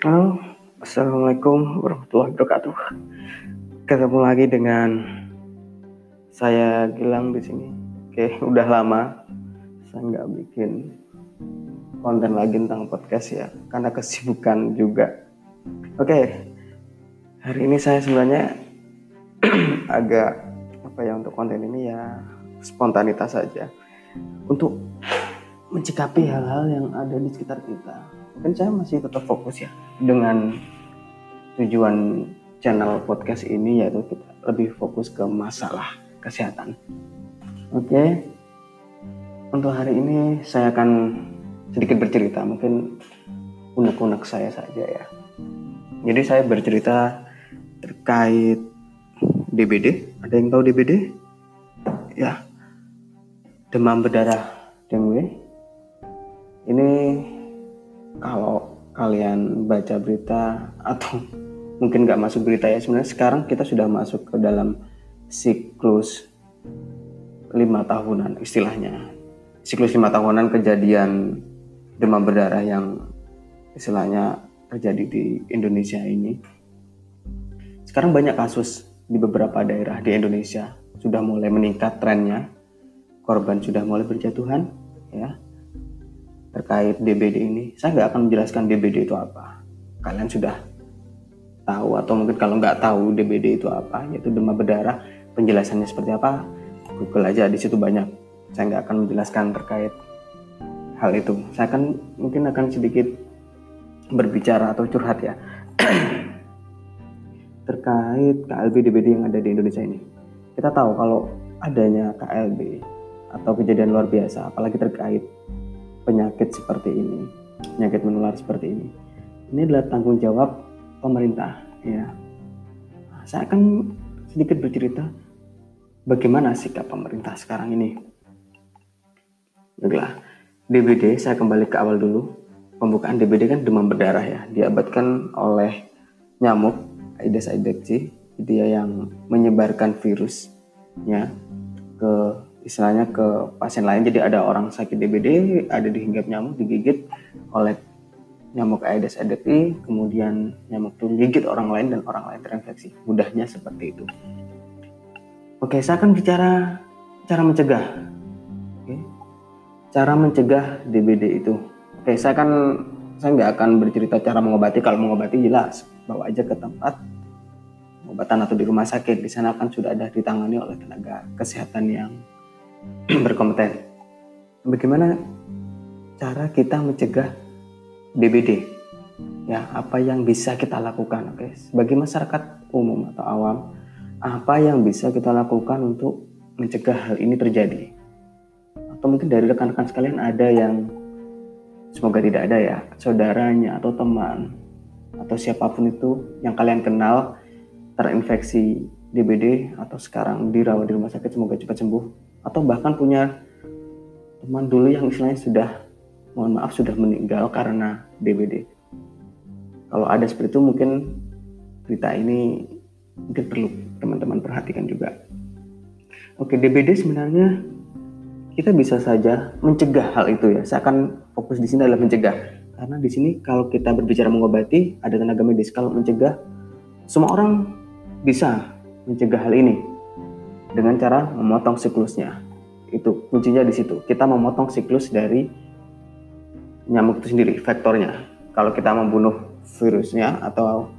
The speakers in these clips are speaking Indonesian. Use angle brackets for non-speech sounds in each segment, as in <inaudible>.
Halo, assalamualaikum warahmatullahi wabarakatuh. Ketemu lagi dengan saya Gilang di sini. Oke, udah lama saya nggak bikin konten lagi tentang podcast ya, karena kesibukan juga. Oke, hari ini saya sebenarnya <clears throat> agak apa ya untuk konten ini ya spontanitas saja untuk mencikapi hal-hal yang ada di sekitar kita. Mungkin saya masih tetap fokus ya dengan tujuan channel podcast ini yaitu kita lebih fokus ke masalah kesehatan. Oke, untuk hari ini saya akan sedikit bercerita, mungkin unek-unek saya saja ya. Jadi saya bercerita terkait DBD. Ada yang tahu DBD? Ya, demam berdarah dengue ini kalau kalian baca berita atau <laughs> mungkin nggak masuk berita ya sebenarnya sekarang kita sudah masuk ke dalam siklus lima tahunan istilahnya. Siklus lima tahunan kejadian demam berdarah yang istilahnya terjadi di Indonesia ini. Sekarang banyak kasus di beberapa daerah di Indonesia sudah mulai meningkat trennya. Korban sudah mulai berjatuhan ya terkait DBD ini. Saya nggak akan menjelaskan DBD itu apa. Kalian sudah tahu atau mungkin kalau nggak tahu DBD itu apa, yaitu demam berdarah. Penjelasannya seperti apa? Google aja di situ banyak. Saya nggak akan menjelaskan terkait hal itu. Saya akan mungkin akan sedikit berbicara atau curhat ya <clears throat> terkait KLB DBD yang ada di Indonesia ini. Kita tahu kalau adanya KLB atau kejadian luar biasa, apalagi terkait penyakit seperti ini, penyakit menular seperti ini. Ini adalah tanggung jawab pemerintah, ya. Saya akan sedikit bercerita bagaimana sikap pemerintah sekarang ini. Baiklah, DBD saya kembali ke awal dulu. Pembukaan DBD kan demam berdarah ya, diabatkan oleh nyamuk Aedes aegypti, dia yang menyebarkan virusnya ke istilahnya ke pasien lain. Jadi ada orang sakit DBD ada dihinggap nyamuk digigit oleh nyamuk Aedes aegypti kemudian nyamuk itu gigit orang lain dan orang lain terinfeksi. Mudahnya seperti itu. Oke saya akan bicara cara mencegah. Oke. Cara mencegah DBD itu. Oke saya akan saya nggak akan bercerita cara mengobati. Kalau mengobati jelas bawa aja ke tempat pengobatan atau di rumah sakit. Di sana kan sudah ada ditangani oleh tenaga kesehatan yang <clears throat> berkompeten. Bagaimana cara kita mencegah DBD? Ya, apa yang bisa kita lakukan? Oke, sebagai masyarakat umum atau awam, apa yang bisa kita lakukan untuk mencegah hal ini terjadi? Atau mungkin dari rekan-rekan sekalian ada yang semoga tidak ada ya, saudaranya atau teman atau siapa pun itu yang kalian kenal terinfeksi DBD atau sekarang dirawat di rumah sakit semoga cepat sembuh atau bahkan punya teman dulu yang istilahnya sudah mohon maaf sudah meninggal karena DBD. Kalau ada seperti itu mungkin berita ini mungkin perlu teman-teman perhatikan juga. Oke, DBD sebenarnya kita bisa saja mencegah hal itu ya. Saya akan fokus di sini adalah mencegah. Karena di sini kalau kita berbicara mengobati, ada tenaga medis. Kalau mencegah, semua orang bisa mencegah hal ini dengan cara memotong siklusnya. Itu kuncinya di situ. Kita memotong siklus dari nyamuk itu sendiri, vektornya. Kalau kita membunuh virusnya atau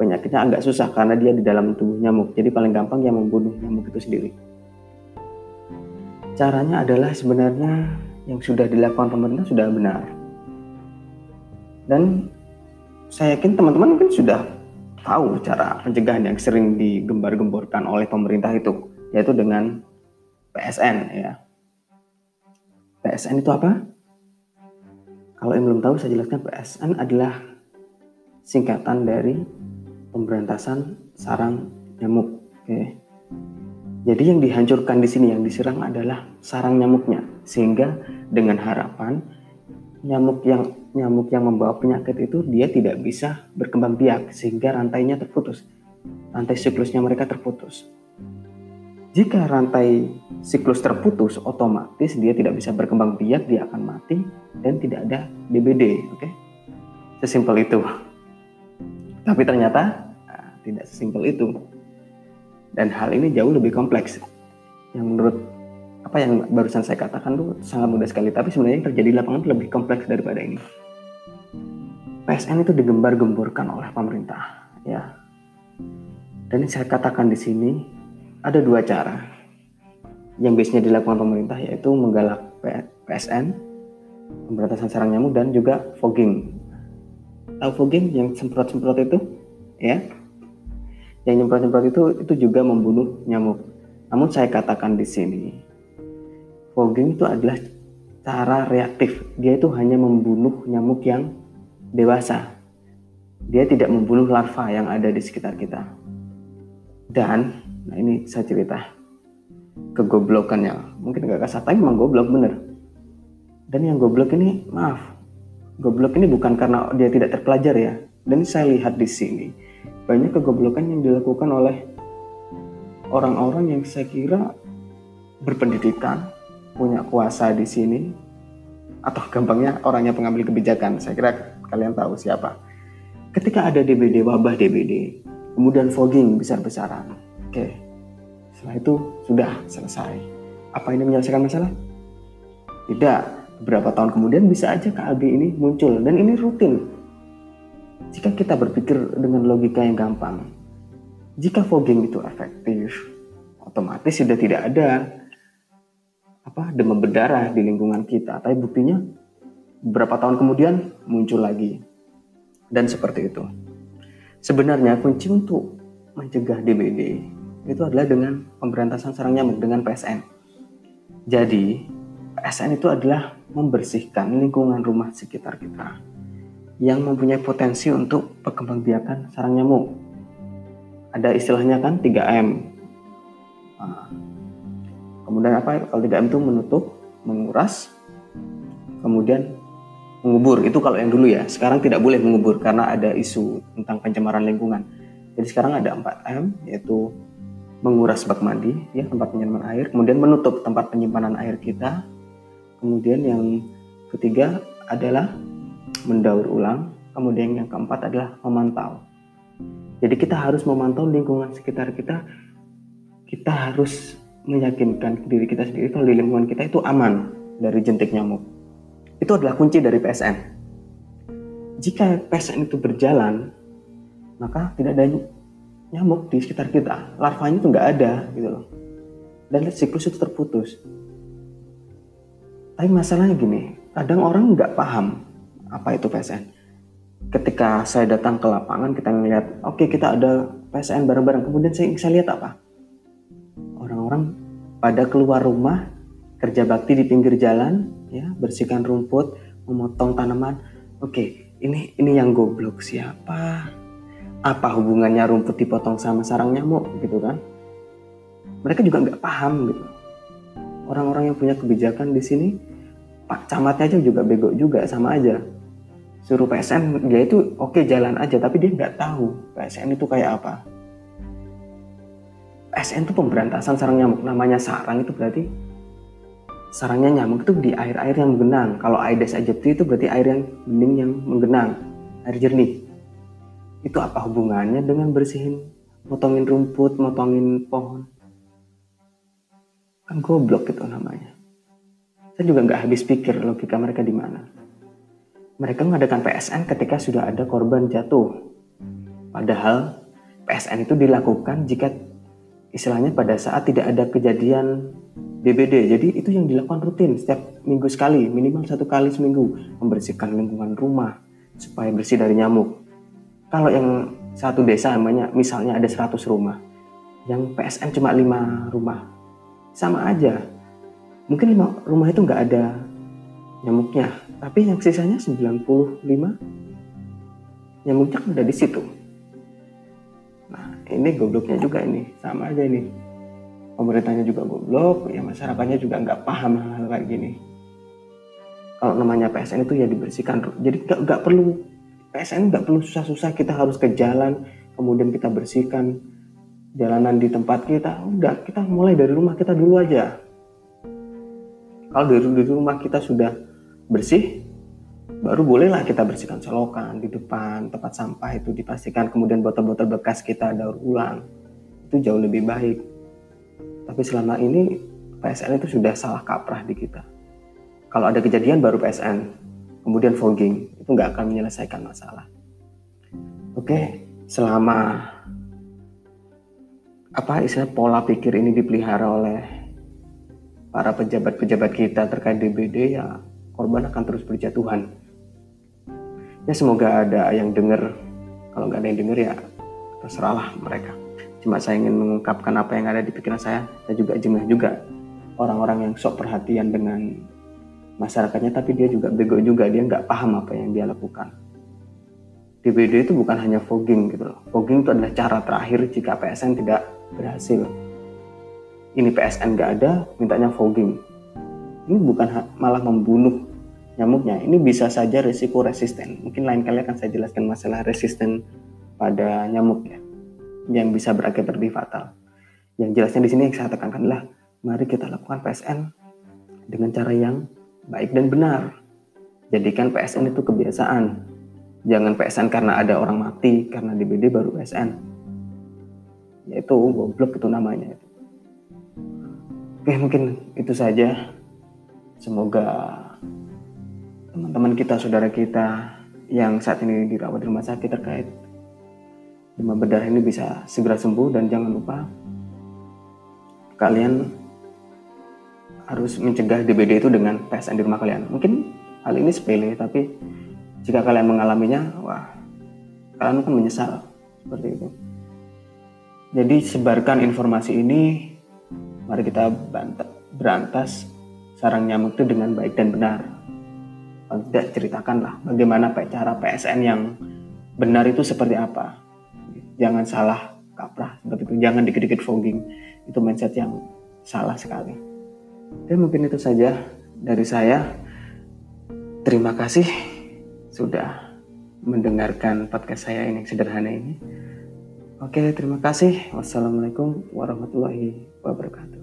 penyakitnya agak susah karena dia di dalam tubuh nyamuk. Jadi paling gampang yang membunuh nyamuk itu sendiri. Caranya adalah sebenarnya yang sudah dilakukan pemerintah sudah benar. Dan saya yakin teman-teman mungkin sudah tahu cara pencegahan yang sering digembar-gemborkan oleh pemerintah itu yaitu dengan PSN ya. PSN itu apa? Kalau yang belum tahu saya jelaskan PSN adalah singkatan dari pemberantasan sarang nyamuk. Oke. Jadi yang dihancurkan di sini yang diserang adalah sarang nyamuknya sehingga dengan harapan nyamuk yang nyamuk yang membawa penyakit itu dia tidak bisa berkembang biak sehingga rantainya terputus. Rantai siklusnya mereka terputus. Jika rantai siklus terputus, otomatis dia tidak bisa berkembang biak, dia akan mati dan tidak ada DBD. Oke, okay? sesimpel itu. Tapi ternyata nah, tidak sesimpel itu. Dan hal ini jauh lebih kompleks. Yang menurut apa yang barusan saya katakan tuh sangat mudah sekali, tapi sebenarnya yang terjadi di lapangan lebih kompleks daripada ini. PSN itu digembar-gemborkan oleh pemerintah, ya. Dan yang saya katakan di sini ada dua cara yang biasanya dilakukan pemerintah yaitu menggalak PSN, pemberantasan sarang nyamuk dan juga fogging. Tahu fogging yang semprot-semprot itu, ya? Yang nyemprot-semprot itu itu juga membunuh nyamuk. Namun saya katakan di sini, fogging itu adalah cara reaktif. Dia itu hanya membunuh nyamuk yang dewasa. Dia tidak membunuh larva yang ada di sekitar kita. Dan, nah ini saya cerita kegoblokannya. Mungkin gak kasar, tapi memang goblok bener. Dan yang goblok ini, maaf, goblok ini bukan karena dia tidak terpelajar ya. Dan saya lihat di sini banyak kegoblokan yang dilakukan oleh orang-orang yang saya kira berpendidikan, punya kuasa di sini, atau gampangnya orangnya pengambil kebijakan. Saya kira kalian tahu siapa. Ketika ada DBD, wabah DBD, kemudian fogging besar-besaran. Oke, setelah itu sudah selesai. Apa ini menyelesaikan masalah? Tidak. Beberapa tahun kemudian bisa aja KLB ini muncul dan ini rutin. Jika kita berpikir dengan logika yang gampang, jika fogging itu efektif, otomatis sudah tidak ada apa demam berdarah di lingkungan kita. Tapi buktinya beberapa tahun kemudian muncul lagi. Dan seperti itu. Sebenarnya kunci untuk mencegah DBD itu adalah dengan pemberantasan sarang nyamuk dengan PSN. Jadi, PSN itu adalah membersihkan lingkungan rumah sekitar kita yang mempunyai potensi untuk perkembangbiakan sarang nyamuk. Ada istilahnya kan 3M. Nah, kemudian apa? Kalau 3M itu menutup, menguras, kemudian mengubur itu kalau yang dulu ya sekarang tidak boleh mengubur karena ada isu tentang pencemaran lingkungan jadi sekarang ada 4M yaitu menguras bak mandi ya tempat penyimpanan air kemudian menutup tempat penyimpanan air kita. Kemudian yang ketiga adalah mendaur ulang. Kemudian yang keempat adalah memantau. Jadi kita harus memantau lingkungan sekitar kita. Kita harus meyakinkan diri kita sendiri kalau di lingkungan kita itu aman dari jentik nyamuk. Itu adalah kunci dari PSN. Jika PSN itu berjalan, maka tidak ada nyamuk di sekitar kita. Larvanya itu nggak ada gitu loh. Dan siklus itu terputus. Tapi masalahnya gini, kadang orang nggak paham apa itu PSN. Ketika saya datang ke lapangan, kita ngeliat, oke okay, kita ada PSN bareng-bareng. Kemudian saya, saya lihat apa? Orang-orang pada keluar rumah, kerja bakti di pinggir jalan, ya bersihkan rumput memotong tanaman oke ini ini yang goblok siapa apa hubungannya rumput dipotong sama sarang nyamuk gitu kan mereka juga nggak paham gitu orang-orang yang punya kebijakan di sini pak camatnya aja juga bego juga sama aja suruh PSN dia itu oke jalan aja tapi dia nggak tahu PSN itu kayak apa PSN itu pemberantasan sarang nyamuk namanya sarang itu berarti sarangnya nyamuk itu di air-air yang menggenang. Kalau Aedes aegypti itu berarti air yang bening yang menggenang, air jernih. Itu apa hubungannya dengan bersihin, motongin rumput, motongin pohon? Kan goblok itu namanya. Saya juga nggak habis pikir logika mereka di mana. Mereka mengadakan PSN ketika sudah ada korban jatuh. Padahal PSN itu dilakukan jika istilahnya pada saat tidak ada kejadian DBD. Jadi itu yang dilakukan rutin setiap minggu sekali, minimal satu kali seminggu, membersihkan lingkungan rumah supaya bersih dari nyamuk. Kalau yang satu desa namanya misalnya ada 100 rumah, yang PSN cuma lima rumah, sama aja. Mungkin lima rumah itu nggak ada nyamuknya, tapi yang sisanya 95 nyamuknya kan ada di situ. Nah, ini gobloknya juga ini, sama aja ini pemerintahnya juga goblok, ya masyarakatnya juga nggak paham hal, hal kayak gini. Kalau namanya PSN itu ya dibersihkan, jadi nggak perlu PSN nggak perlu susah-susah kita harus ke jalan, kemudian kita bersihkan jalanan di tempat kita. Udah kita mulai dari rumah kita dulu aja. Kalau dari, dari rumah kita sudah bersih, baru bolehlah kita bersihkan selokan di depan tempat sampah itu dipastikan. Kemudian botol-botol bekas kita daur ulang. Itu jauh lebih baik. Tapi selama ini PSN itu sudah salah kaprah di kita. Kalau ada kejadian baru PSN kemudian fogging itu nggak akan menyelesaikan masalah. Oke selama apa istilah pola pikir ini dipelihara oleh para pejabat-pejabat kita terkait DBD ya korban akan terus berjatuhan. Ya semoga ada yang dengar. Kalau nggak ada yang dengar ya terserahlah mereka. Cuma saya ingin mengungkapkan apa yang ada di pikiran saya. Saya juga jengah juga orang-orang yang sok perhatian dengan masyarakatnya tapi dia juga bego juga. Dia nggak paham apa yang dia lakukan. DBD itu bukan hanya fogging gitu loh. Fogging itu adalah cara terakhir jika PSN tidak berhasil. Ini PSN nggak ada mintanya fogging. Ini bukan malah membunuh nyamuknya. Ini bisa saja risiko resisten. Mungkin lain kali akan saya jelaskan masalah resisten pada nyamuk ya, yang bisa berakibat lebih fatal. Yang jelasnya di sini yang saya tekankan adalah mari kita lakukan PSN dengan cara yang baik dan benar. Jadikan PSN itu kebiasaan. Jangan PSN karena ada orang mati, karena DBD baru PSN. Yaitu goblok itu namanya. Oke mungkin itu saja. Semoga teman-teman kita, saudara kita yang saat ini dirawat di rumah sakit terkait demam berdarah ini bisa segera sembuh dan jangan lupa kalian harus mencegah DBD itu dengan PSN di rumah kalian. Mungkin hal ini sepele tapi jika kalian mengalaminya, wah kalian akan menyesal seperti itu. Jadi sebarkan informasi ini, mari kita berantas sarang nyamuk itu dengan baik dan benar tidak ceritakanlah bagaimana cara PSN yang benar itu seperti apa. Jangan salah kaprah seperti itu. Jangan dikit-dikit fogging. Itu mindset yang salah sekali. Dan mungkin itu saja dari saya. Terima kasih sudah mendengarkan podcast saya ini sederhana ini. Oke, terima kasih. Wassalamualaikum warahmatullahi wabarakatuh.